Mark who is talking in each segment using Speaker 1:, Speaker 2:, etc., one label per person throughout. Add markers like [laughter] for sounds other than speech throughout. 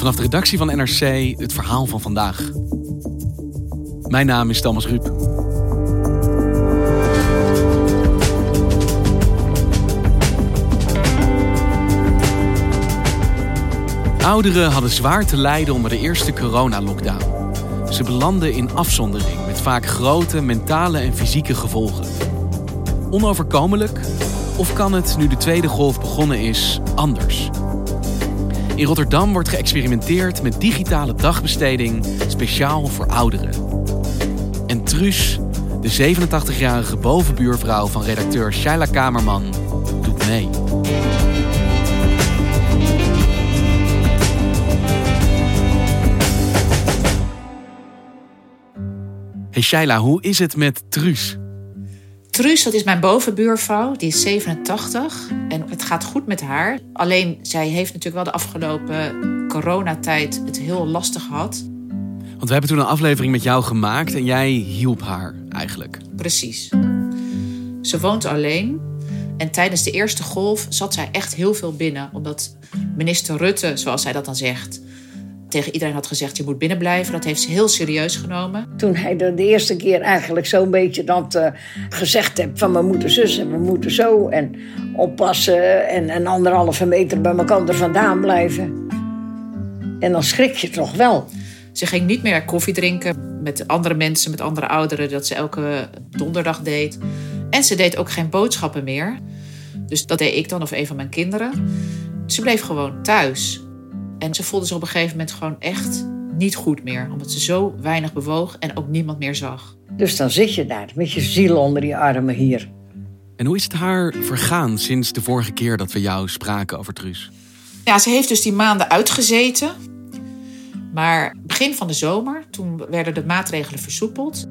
Speaker 1: Vanaf de redactie van NRC het verhaal van vandaag. Mijn naam is Thomas Ruip. Ouderen hadden zwaar te lijden onder de eerste coronalockdown. Ze belanden in afzondering met vaak grote mentale en fysieke gevolgen. Onoverkomelijk? Of kan het, nu de tweede golf begonnen is, anders? In Rotterdam wordt geëxperimenteerd met digitale dagbesteding speciaal voor ouderen. En Truus, de 87-jarige bovenbuurvrouw van redacteur Shaila Kamerman, doet mee. Hey Shaila, hoe is het met Truus?
Speaker 2: Truus, dat is mijn bovenbuurvrouw, die is 87 en het gaat goed met haar. Alleen zij heeft natuurlijk wel de afgelopen coronatijd het heel lastig gehad.
Speaker 1: Want we hebben toen een aflevering met jou gemaakt en jij hielp haar eigenlijk.
Speaker 2: Precies. Ze woont alleen en tijdens de eerste golf zat zij echt heel veel binnen. Omdat minister Rutte, zoals zij dat dan zegt, tegen iedereen had gezegd: je moet binnenblijven. Dat heeft ze heel serieus genomen.
Speaker 3: Toen hij de eerste keer eigenlijk zo'n beetje dat uh, gezegd heeft: van we moeten zus en we moeten zo. En oppassen en een anderhalve meter bij elkaar er vandaan blijven. En dan schrik je toch wel.
Speaker 2: Ze ging niet meer koffie drinken met andere mensen, met andere ouderen, dat ze elke donderdag deed. En ze deed ook geen boodschappen meer. Dus dat deed ik dan of een van mijn kinderen. Ze bleef gewoon thuis. En ze voelde zich op een gegeven moment gewoon echt niet goed meer. Omdat ze zo weinig bewoog en ook niemand meer zag.
Speaker 3: Dus dan zit je daar met je ziel onder je armen hier.
Speaker 1: En hoe is het haar vergaan sinds de vorige keer dat we jou spraken over Truus?
Speaker 2: Ja, ze heeft dus die maanden uitgezeten. Maar begin van de zomer, toen werden de maatregelen versoepeld.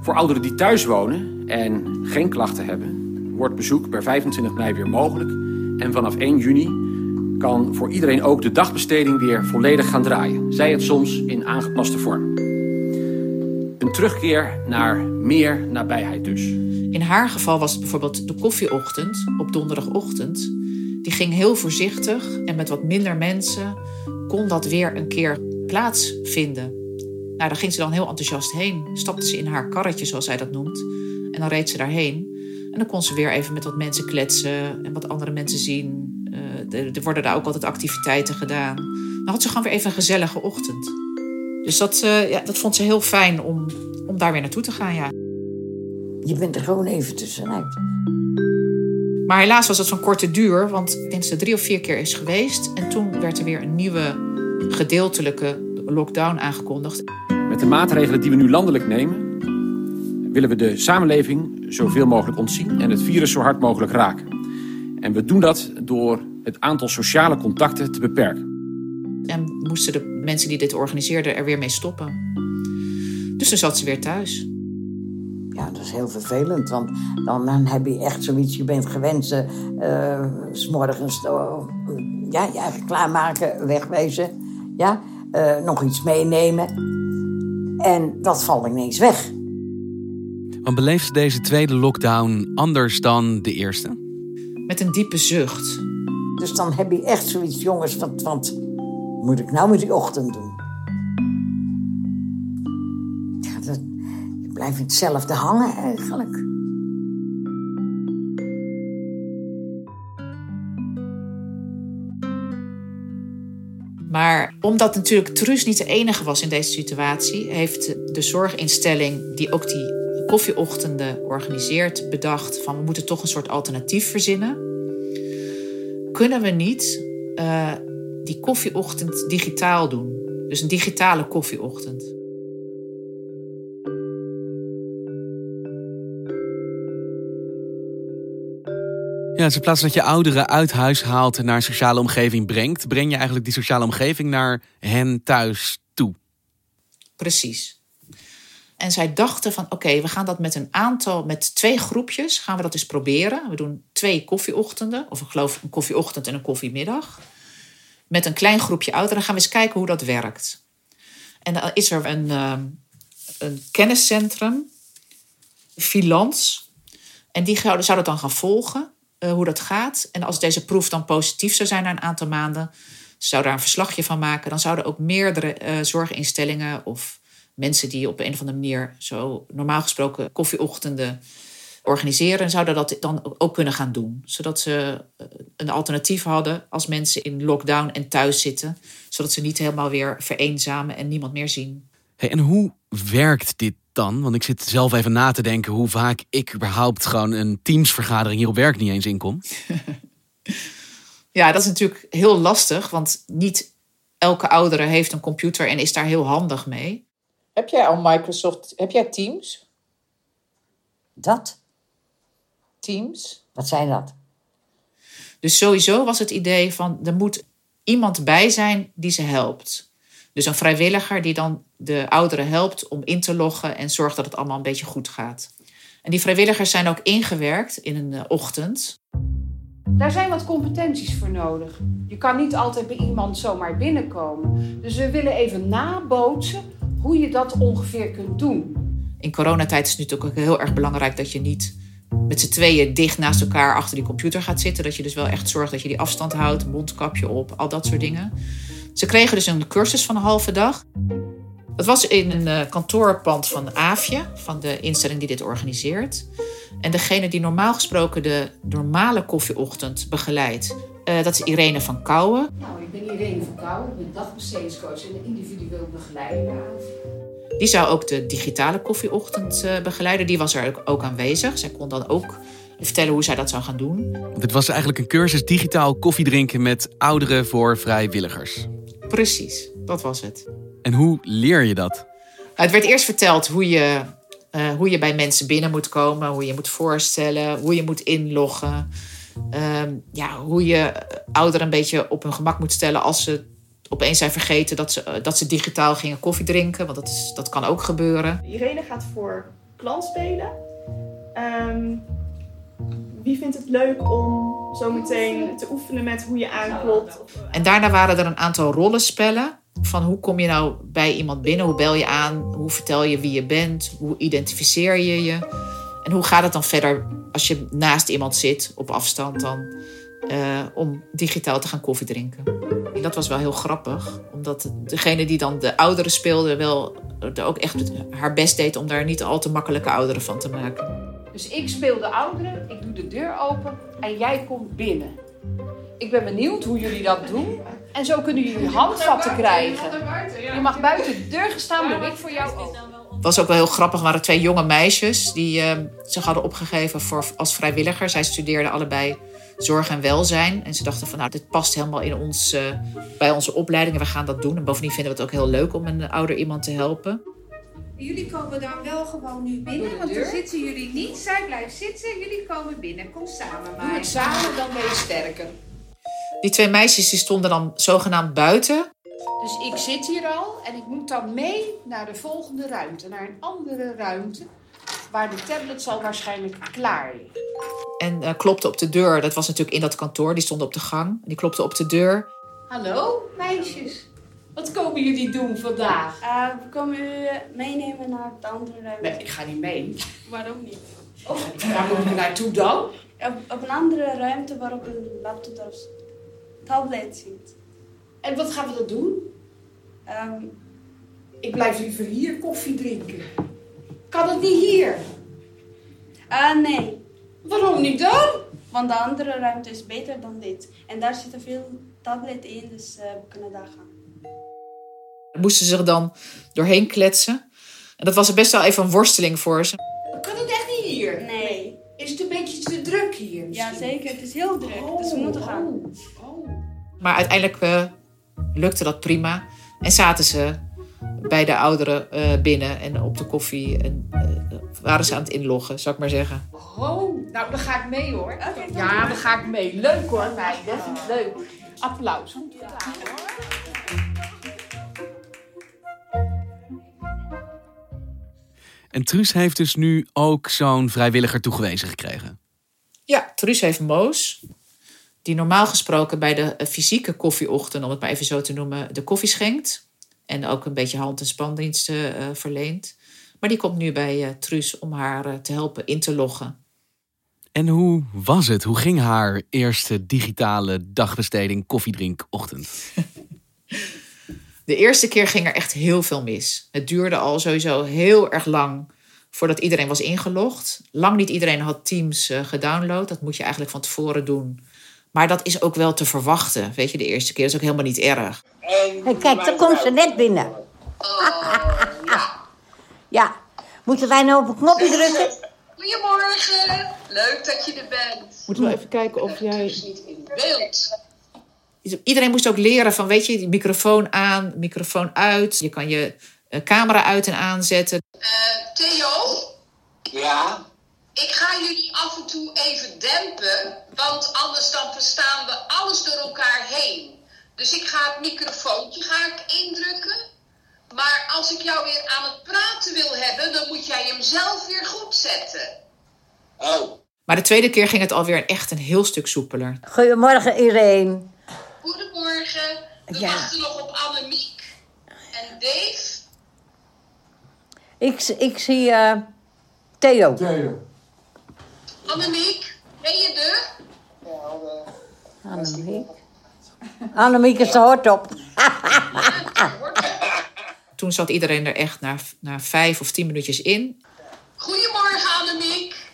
Speaker 4: Voor ouderen die thuis wonen en geen klachten hebben, wordt bezoek per 25 mei weer mogelijk. En vanaf 1 juni kan voor iedereen ook de dagbesteding weer volledig gaan draaien. Zij het soms in aangepaste vorm. Een terugkeer naar meer nabijheid dus.
Speaker 2: In haar geval was het bijvoorbeeld de koffieochtend op donderdagochtend. Die ging heel voorzichtig en met wat minder mensen kon dat weer een keer plaatsvinden. Nou, daar ging ze dan heel enthousiast heen. Stapte ze in haar karretje, zoals zij dat noemt. En dan reed ze daarheen. En dan kon ze weer even met wat mensen kletsen en wat andere mensen zien er worden daar ook altijd activiteiten gedaan. Dan had ze gewoon weer even een gezellige ochtend. Dus dat, uh, ja, dat vond ze heel fijn om, om daar weer naartoe te gaan. Ja.
Speaker 3: Je bent er gewoon even tussenuit.
Speaker 2: Maar helaas was dat van korte duur, want ik denk dat ze drie of vier keer is geweest. En toen werd er weer een nieuwe gedeeltelijke lockdown aangekondigd.
Speaker 4: Met de maatregelen die we nu landelijk nemen, willen we de samenleving zoveel mogelijk ontzien en het virus zo hard mogelijk raken. En we doen dat door het aantal sociale contacten te beperken.
Speaker 2: En moesten de mensen die dit organiseerden er weer mee stoppen. Dus dan zat ze weer thuis.
Speaker 3: Ja, dat is heel vervelend, want dan, dan heb je echt zoiets. Je bent gewend, uh, s morgens uh, ja, je eigen klaarmaken, wegwezen. Ja, uh, nog iets meenemen. En dat valt ineens weg.
Speaker 1: Want beleeft deze tweede lockdown anders dan de eerste?
Speaker 2: Met een diepe zucht.
Speaker 3: Dus dan heb je echt zoiets, jongens, wat, moet ik nou met die ochtend doen? Ja, dat, je blijft hetzelfde hangen eigenlijk.
Speaker 2: Maar omdat natuurlijk Truus niet de enige was in deze situatie, heeft de zorginstelling die ook die koffieochtenden organiseert bedacht van we moeten toch een soort alternatief verzinnen. Kunnen we niet uh, die koffieochtend digitaal doen? Dus een digitale koffieochtend.
Speaker 1: Ja, dus in plaats dat je ouderen uit huis haalt en naar een sociale omgeving brengt, breng je eigenlijk die sociale omgeving naar hen thuis toe.
Speaker 2: Precies. En zij dachten van oké, we gaan dat met een aantal, met twee groepjes, gaan we dat eens proberen. We doen twee koffieochtenden, of ik geloof een koffieochtend en een koffiemiddag. Met een klein groepje ouderen gaan we eens kijken hoe dat werkt. En dan is er een, uh, een kenniscentrum, Filans. En die zouden dan gaan volgen. Eh, hoe dat gaat. En als deze proef dan positief zou zijn na een aantal maanden, zou daar een verslagje van maken. Dan zouden ook meerdere uh, zorginstellingen of mensen die op een of andere manier zo normaal gesproken koffieochtenden organiseren, zouden dat dan ook kunnen gaan doen. Zodat ze eh, een alternatief hadden als mensen in lockdown en thuis zitten. Zodat ze niet helemaal weer vereenzamen en niemand meer zien.
Speaker 1: Hey, en hoe werkt dit dan? Want ik zit zelf even na te denken hoe vaak ik überhaupt gewoon een teamsvergadering hier op werk niet eens inkom. [laughs]
Speaker 2: ja, dat is natuurlijk heel lastig, want niet elke oudere heeft een computer en is daar heel handig mee. Heb jij al Microsoft, heb jij Teams?
Speaker 3: Dat?
Speaker 2: Teams.
Speaker 3: Wat zijn dat?
Speaker 2: Dus sowieso was het idee van er moet iemand bij zijn die ze helpt. Dus een vrijwilliger die dan de ouderen helpt om in te loggen en zorgt dat het allemaal een beetje goed gaat. En die vrijwilligers zijn ook ingewerkt in een eh, ochtend.
Speaker 5: Daar zijn wat competenties voor nodig. Je kan niet altijd bij iemand zomaar binnenkomen. Dus we willen even nabootsen hoe je dat ongeveer kunt doen.
Speaker 2: In coronatijd is het natuurlijk ook heel erg belangrijk dat je niet met z'n tweeën dicht naast elkaar achter die computer gaat zitten. Dat je dus wel echt zorgt dat je die afstand houdt, mondkapje op, al dat soort dingen. Ze kregen dus een cursus van een halve dag. Het was in een uh, kantoorpand van AFje, van de instelling die dit organiseert. En degene die normaal gesproken de normale koffieochtend begeleidt, uh, dat is Irene van Kouwen.
Speaker 5: Nou, ik ben Irene van Kouwen, ik ben dagbestedingscoach en individueel begeleider
Speaker 2: Die zou ook de digitale koffieochtend uh, begeleiden. Die was er ook aanwezig. Zij kon dan ook vertellen hoe zij dat zou gaan doen.
Speaker 1: Dit was eigenlijk een cursus digitaal koffiedrinken met ouderen voor vrijwilligers.
Speaker 2: Precies, dat was het.
Speaker 1: En hoe leer je dat?
Speaker 2: Het werd eerst verteld hoe je, uh, hoe je bij mensen binnen moet komen, hoe je moet voorstellen, hoe je moet inloggen. Uh, ja, hoe je ouderen een beetje op hun gemak moet stellen als ze opeens zijn vergeten dat ze, dat ze digitaal gingen koffie drinken. Want dat, is, dat kan ook gebeuren.
Speaker 6: Irene gaat voor klant spelen. Um, wie vindt het leuk om zometeen te oefenen met hoe je aanklopt?
Speaker 2: En daarna waren er een aantal rollenspellen. Van hoe kom je nou bij iemand binnen? Hoe bel je aan? Hoe vertel je wie je bent? Hoe identificeer je je? En hoe gaat het dan verder als je naast iemand zit op afstand dan? Uh, om digitaal te gaan koffie drinken. En dat was wel heel grappig, omdat degene die dan de ouderen speelde, wel er ook echt haar best deed om daar niet al te makkelijke ouderen van te maken.
Speaker 5: Dus ik speel de ouderen, ik doe de deur open en jij komt binnen. Ik ben benieuwd hoe jullie dat doen. En zo kunnen jullie handvatten krijgen. Je mag buiten de deur gestaan, doe ik voor jou ook.
Speaker 2: Het was ook wel heel grappig. Er waren twee jonge meisjes die uh, zich hadden opgegeven voor, als vrijwilliger. Zij studeerden allebei zorg en welzijn. En ze dachten van nou, dit past helemaal in ons, uh, bij onze opleiding. En we gaan dat doen. En bovendien vinden we het ook heel leuk om een ouder iemand te helpen.
Speaker 7: Jullie komen dan wel gewoon nu binnen, want dan zitten jullie niet. Zij blijft zitten, jullie komen binnen. Kom samen maar.
Speaker 5: Doe het samen, dan ben je sterker.
Speaker 2: Die twee meisjes die stonden dan zogenaamd buiten.
Speaker 5: Dus ik zit hier al en ik moet dan mee naar de volgende ruimte, naar een andere ruimte. Waar de tablet al waarschijnlijk klaar ligt.
Speaker 2: En uh, klopte op de deur. Dat was natuurlijk in dat kantoor. Die stonden op de gang. Die klopte op de deur.
Speaker 5: Hallo, meisjes. Wat komen jullie doen vandaag?
Speaker 8: Uh, we komen u meenemen naar de andere ruimte.
Speaker 5: Nee, ik ga niet mee.
Speaker 8: Waarom niet?
Speaker 5: Oh, waar moeten we naartoe dan?
Speaker 8: Op, op, een andere ruimte waarop een laptop of tablet zit.
Speaker 5: En wat gaan we dan doen?
Speaker 8: Um,
Speaker 5: ik blijf liever hier koffie drinken. Kan het niet hier?
Speaker 8: Uh, nee.
Speaker 5: Waarom niet dan?
Speaker 8: Want de andere ruimte is beter dan dit. En daar zitten veel tablet in, dus uh, we kunnen daar gaan.
Speaker 2: Moesten ze zich dan doorheen kletsen. En dat was best wel even een worsteling voor ze.
Speaker 7: Kan het echt niet hier?
Speaker 8: Nee.
Speaker 7: Is het een beetje te druk hier?
Speaker 8: Ja, zeker. Het is heel druk. Dus we moeten gaan.
Speaker 2: Maar uiteindelijk eh, lukte dat prima. En zaten ze bij de ouderen eh, binnen en op de koffie. En eh, waren ze aan het inloggen, zou ik maar zeggen.
Speaker 5: Oh, nou dan ga ik mee hoor. ja, dan ga ik mee. Leuk hoor, meiden. Dat vind ik leuk. Applaus.
Speaker 1: En Truus heeft dus nu ook zo'n vrijwilliger toegewezen gekregen.
Speaker 2: Ja, Truus heeft Moos, die normaal gesproken bij de eh, fysieke koffieochtend, om het maar even zo te noemen, de koffie schenkt. En ook een beetje hand- en spandiensten eh, verleent. Maar die komt nu bij eh Truus om haar te helpen in te loggen.
Speaker 1: En hoe was het? Hoe ging haar eerste digitale dagbesteding koffiedrinkochtend?
Speaker 2: De eerste keer ging er echt heel veel mis. Het duurde al sowieso heel erg lang voordat iedereen was ingelogd. Lang niet iedereen had Teams gedownload. Dat moet je eigenlijk van tevoren doen. Maar dat is ook wel te verwachten. Weet je, de eerste keer dat is ook helemaal niet erg.
Speaker 3: Hey, kijk, daar komt ze net binnen. ja. Moeten wij nou op een knopje drukken?
Speaker 9: Goedemorgen, leuk dat je er bent.
Speaker 2: Moeten we even kijken of jij...
Speaker 9: Niet in beeld.
Speaker 2: Iedereen moest ook leren van, weet je, microfoon aan, microfoon uit. Je kan je eh, camera uit en aanzetten.
Speaker 9: Eh, Theo,
Speaker 10: Ja?
Speaker 9: Ik ga jullie af en toe even dempen, want anders dan verstaan we alles door elkaar heen. Dus ik ga het microfoontje ga ik indrukken. Maar als ik jou weer aan het praten wil hebben, dan moet jij hem zelf weer goed zetten.
Speaker 10: Oh.
Speaker 2: Maar de tweede keer ging het alweer echt een heel stuk soepeler.
Speaker 3: Goedemorgen, Irene.
Speaker 9: Goedemorgen. We
Speaker 3: Ja.
Speaker 9: wachten nog op Annemiek. En Dave?
Speaker 3: Ik, ik zie eh, Theo.
Speaker 9: Annemiek, ben je er?
Speaker 3: Annemiek. Annemiek is de hort op. [laughs]
Speaker 2: Toen zat iedereen er echt na, na vijf of tien minuutjes in.
Speaker 9: Goedemorgen Annemiek.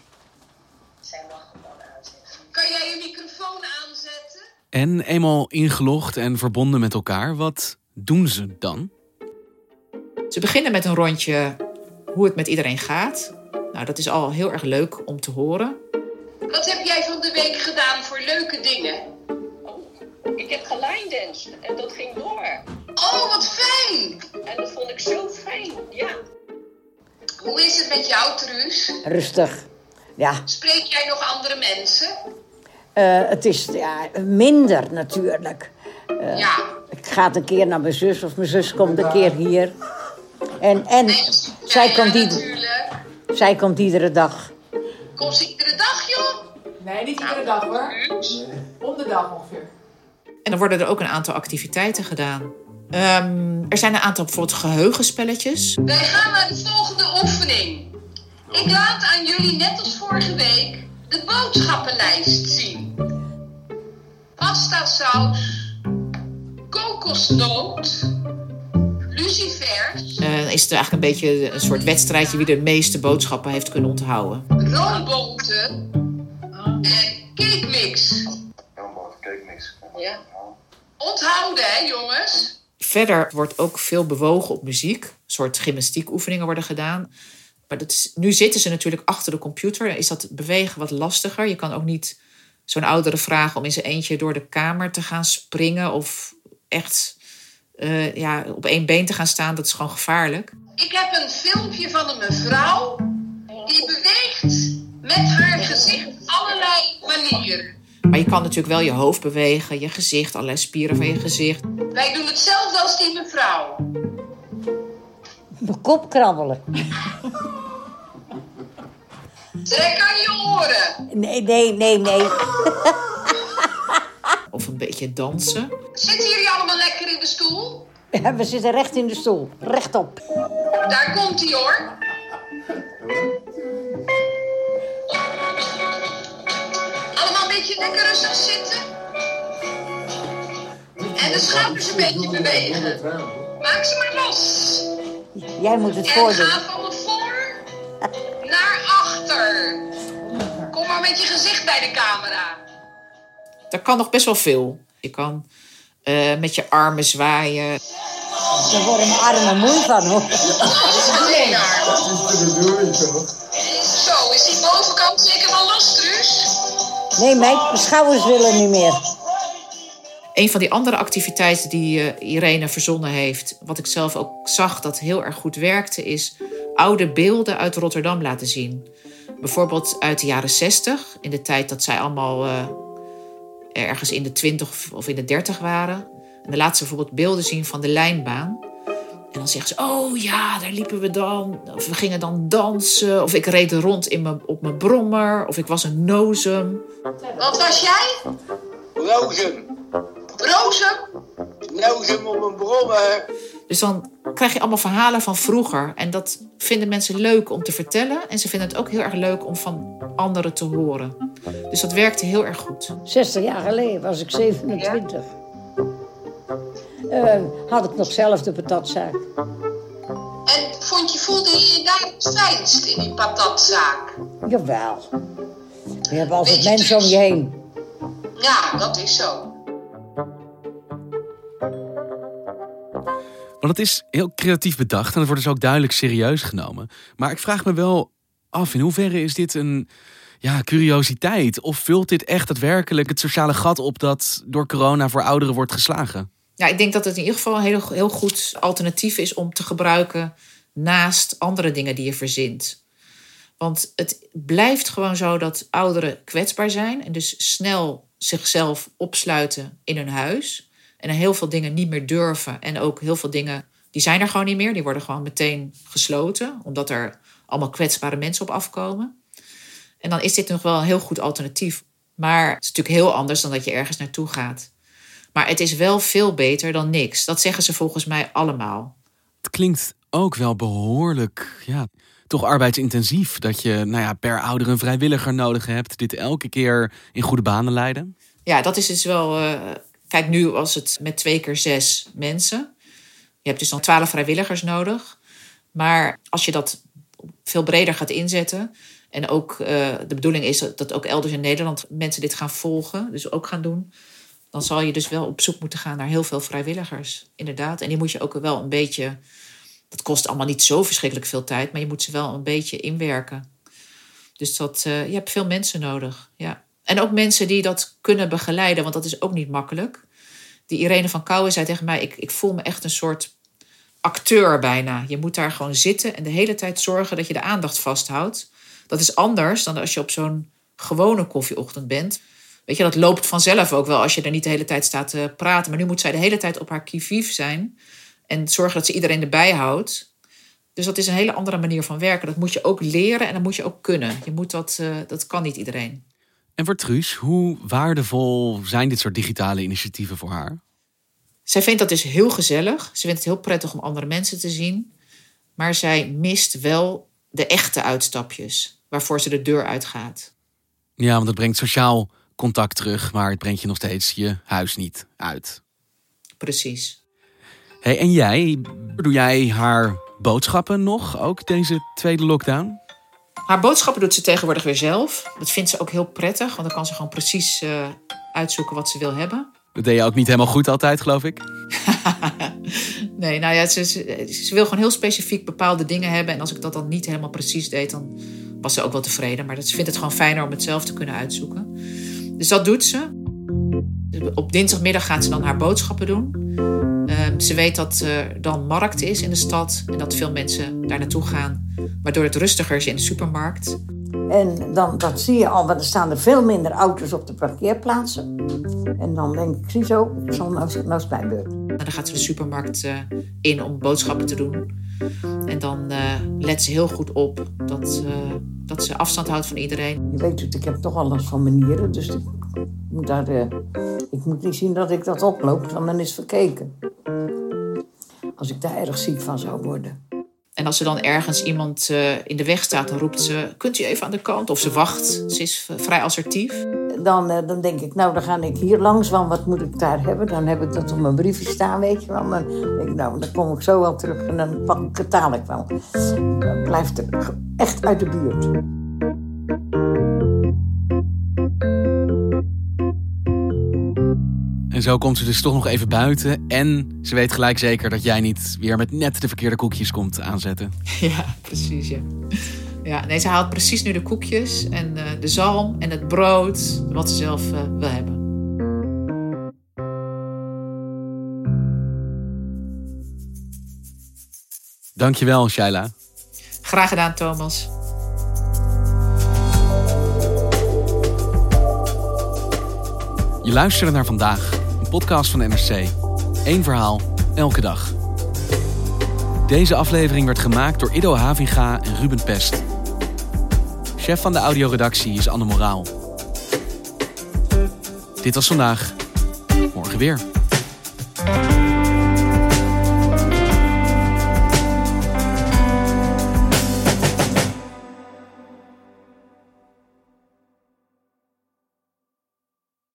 Speaker 9: Kan jij je microfoon aanzetten?
Speaker 1: En eenmaal ingelogd en verbonden met elkaar, wat doen ze dan?
Speaker 2: Ze beginnen met een rondje hoe het met iedereen gaat. Nou, dat is al heel erg leuk om te horen.
Speaker 9: Wat heb jij van de week gedaan voor leuke dingen?
Speaker 11: Ik heb gelinedance en dat ging door.
Speaker 9: Oh, wat fijn!
Speaker 11: En dat vond ik zo fijn, ja.
Speaker 9: Hoe is het met jou, Truus?
Speaker 3: Rustig. Ja,
Speaker 9: Spreek jij nog andere mensen?
Speaker 3: eh, het is ja, minder natuurlijk. Eh,
Speaker 9: Ja.
Speaker 3: Ik ga een keer naar mijn zus of mijn zus komt een keer hier. En, en zij,
Speaker 9: ja,
Speaker 3: komt ieder- zij komt iedere dag.
Speaker 9: Komt ze iedere dag, joh?
Speaker 2: Nee, niet iedere dag hoor. Om de dag ongeveer. En dan worden er ook een aantal activiteiten gedaan. Ehm, er zijn een aantal bijvoorbeeld geheugenspelletjes.
Speaker 9: Wij gaan naar de volgende oefening. Ik laat aan jullie, net als vorige week, de boodschappenlijst zien. Pasta saus, kokosnoot, lucifers,
Speaker 2: Eh, is het eigenlijk een beetje een soort wedstrijdje wie de meeste boodschappen heeft kunnen onthouden.
Speaker 9: roomboten en cake mix. Ja. Onthouden, hè, jongens?
Speaker 2: Verder wordt ook veel bewogen op muziek. Een soort gymnastiekoefeningen worden gedaan. Maar dat is, nu zitten ze natuurlijk achter de computer. Dan is dat bewegen wat lastiger. Je kan ook niet zo'n oudere vragen om in zijn eentje door de kamer te gaan springen. Of echt eh, ja, op één been te gaan staan. Dat is gewoon gevaarlijk.
Speaker 9: Ik heb een filmpje van een mevrouw die beweegt met haar gezicht op allerlei manieren.
Speaker 2: Maar je kan natuurlijk wel je hoofd bewegen, je gezicht, allerlei spieren van je gezicht.
Speaker 9: Wij doen hetzelfde als die mevrouw.
Speaker 3: Mijn kop krabbelen.
Speaker 9: Trek aan je oren.
Speaker 3: Nee, nee, nee, nee.
Speaker 2: Of een beetje dansen.
Speaker 9: Zitten jullie allemaal lekker de stoel?
Speaker 3: Ja, we zitten recht in de stoel. Rechtop.
Speaker 9: Daar komt hij hoor. Allemaal een beetje lekker rustig zitten. En de schouders een beetje bewegen. Maak ze maar los.
Speaker 3: Jij moet het
Speaker 9: En
Speaker 3: voordoen.
Speaker 9: ga van voor naar achter. Kom maar met je gezicht bij de camera.
Speaker 2: Er kan nog best wel veel. Je kan eh, met je armen zwaaien.
Speaker 3: Daar worden mijn armen moe van hoor.
Speaker 9: Dat is de bedoeling toch? Zo, is die bovenkant zeker wel last, Truus?
Speaker 3: Nee, mijn schouders willen niet meer.
Speaker 2: Een van die andere activiteiten die eh, Irene verzonnen heeft, wat ik zelf ook zag dat heel erg goed werkte, is oude beelden uit Rotterdam laten zien. Bijvoorbeeld uit de jaren 60, in de tijd dat zij allemaal eh, ergens in de 20 of in de 30 waren. En dan laten ze bijvoorbeeld beelden zien van de lijnbaan. En dan zeggen ze: Oh ja, daar liepen we dan. Of we gingen dan dansen. Of ik reed rond in mijn, op mijn brommer. Of ik was een nozem.
Speaker 9: Wat was jij?
Speaker 10: Rozem.
Speaker 9: Rozem?
Speaker 10: Rozem op een brommer.
Speaker 2: Dus dan krijg je allemaal verhalen van vroeger. En dat vinden mensen leuk om te vertellen. En ze vinden het ook heel erg leuk om van anderen te horen. Dus dat werkte heel erg goed.
Speaker 3: 60 jaar geleden was ik 27. Eh, had ik nog zelf de patatzaak.
Speaker 9: En vond je, voelde je je daar het fijnst in die patatzaak?
Speaker 3: Jawel. Je hebt altijd mensen om je heen.
Speaker 9: Ja, dat is zo.
Speaker 1: Want het is heel creatief bedacht en het wordt dus ook duidelijk serieus genomen. Maar ik vraag me wel af, in hoeverre is dit een ja, curiositeit? Of vult dit echt daadwerkelijk het sociale gat op dat door corona voor ouderen wordt geslagen?
Speaker 2: Ja, ik denk dat het in ieder geval een heel, heel goed alternatief is om te gebruiken naast andere dingen die je verzint. Want het blijft gewoon zo dat ouderen kwetsbaar zijn en dus snel zichzelf opsluiten in hun huis. En heel veel dingen niet meer durven. En ook heel veel dingen, die zijn er gewoon niet meer. Die worden gewoon meteen gesloten, omdat er allemaal kwetsbare mensen op afkomen. En dan is dit nog wel een heel goed alternatief. Maar het is natuurlijk heel anders dan dat je ergens naartoe gaat. Maar het is wel veel beter dan niks. Dat zeggen ze volgens mij allemaal.
Speaker 1: Het klinkt ook wel behoorlijk, ja, toch arbeidsintensief. Dat je nou ja, per ouder een vrijwilliger nodig hebt. Dit elke keer in goede banen leiden.
Speaker 2: Ja, dat is dus wel. Uh, kijk, nu was het met twee keer zes mensen. Je hebt dus dan twaalf vrijwilligers nodig. Maar als je dat veel breder gaat inzetten. En ook uh, de bedoeling is dat, ook elders in Nederland mensen dit gaan volgen. Dus ook gaan doen dan zal je dus wel op zoek moeten gaan naar heel veel vrijwilligers. Inderdaad. En die moet je ook wel een beetje. Dat kost allemaal niet zo verschrikkelijk veel tijd, maar je moet ze wel een beetje inwerken. Dus dat, uh, je hebt veel mensen nodig. Ja. En ook mensen die dat kunnen begeleiden, want dat is ook niet makkelijk. Die Irene van Kouwen zei tegen mij: ik, ik voel me echt een soort acteur bijna. Je moet daar gewoon zitten en de hele tijd zorgen dat je de aandacht vasthoudt. Dat is anders dan als je op zo'n gewone koffieochtend bent. Weet je, dat loopt vanzelf ook wel als je er niet de hele tijd staat te praten. Maar nu moet zij de hele tijd op haar kivief zijn. En zorgen dat ze iedereen erbij houdt. Dus dat is een hele andere manier van werken. Dat moet je ook leren en dat moet je ook kunnen. Je moet dat, uh, dat kan niet iedereen.
Speaker 1: En voor Truus, hoe waardevol zijn dit soort digitale initiatieven voor haar?
Speaker 2: Zij vindt dat dus heel gezellig. Ze vindt het heel prettig om andere mensen te zien. Maar zij mist wel de echte uitstapjes waarvoor ze de deur uitgaat.
Speaker 1: Ja, want het brengt sociaal contact terug, maar het brengt je nog steeds je huis niet uit.
Speaker 2: Precies.
Speaker 1: Hey, en jij, doe jij haar boodschappen nog, ook deze tweede lockdown?
Speaker 2: Haar boodschappen doet ze tegenwoordig weer zelf. Dat vindt ze ook heel prettig, want dan kan ze gewoon precies uh, uitzoeken wat ze wil hebben.
Speaker 1: Dat deed je ook niet helemaal goed altijd, geloof ik? [laughs]
Speaker 2: nee, nou ja, ze, ze, wil gewoon heel specifiek bepaalde dingen hebben. En als ik dat dan niet helemaal precies deed, dan was ze ook wel tevreden. Maar ze vindt het gewoon fijner om het zelf te kunnen uitzoeken. Dus dat doet ze. Op dinsdagmiddag gaat ze dan haar boodschappen doen. Uh, ze weet dat er dan markt is in de stad en dat veel mensen daar naartoe gaan, waardoor het rustiger is in de supermarkt.
Speaker 3: En dan, dat zie je al, want er staan er veel minder auto's op de parkeerplaatsen. En dan denk ik, ziezo, ik zal nou, nou mijn beurt.
Speaker 2: En dan gaat ze de supermarkt uh, in om boodschappen te doen. En dan uh, let ze heel goed op dat, uh, dat ze afstand houdt van iedereen.
Speaker 3: Je weet het, ik heb toch al last van manieren, dus ik moet, daar, ik moet niet zien dat ik dat oploop, want dan is het verkeken. Als ik daar erg ziek van zou worden.
Speaker 2: En als er dan ergens iemand uh, in de weg staat, dan roept ze: Kunt u even aan de kant? Of ze wacht. Ze is vrij assertief.
Speaker 3: Dan, uh, dan denk ik: Nou, dan ga ik hier langs, want wat moet ik daar hebben? Dan heb ik dat op mijn briefje staan, weet je wel. Dan denk ik: Nou, dan kom ik zo wel terug en dan pak ik het wel. Dan blijft echt uit de buurt.
Speaker 1: Zo komt ze dus toch nog even buiten. En ze weet gelijk zeker dat jij niet weer met net de verkeerde koekjes komt aanzetten. [laughs]
Speaker 2: Ja, precies, ja. Ja, nee, ze haalt precies nu de koekjes en uh, de zalm en het brood, wat ze zelf uh, wil hebben.
Speaker 1: Dankjewel, Shaila.
Speaker 2: Graag gedaan, Thomas.
Speaker 1: Je luisterde naar vandaag, podcast van NRC. Eén verhaal, elke dag. Deze aflevering werd gemaakt door Ido Havinga en Ruben Pest. Chef van de audioredactie is Anne Moraal. Dit was vandaag. Morgen weer.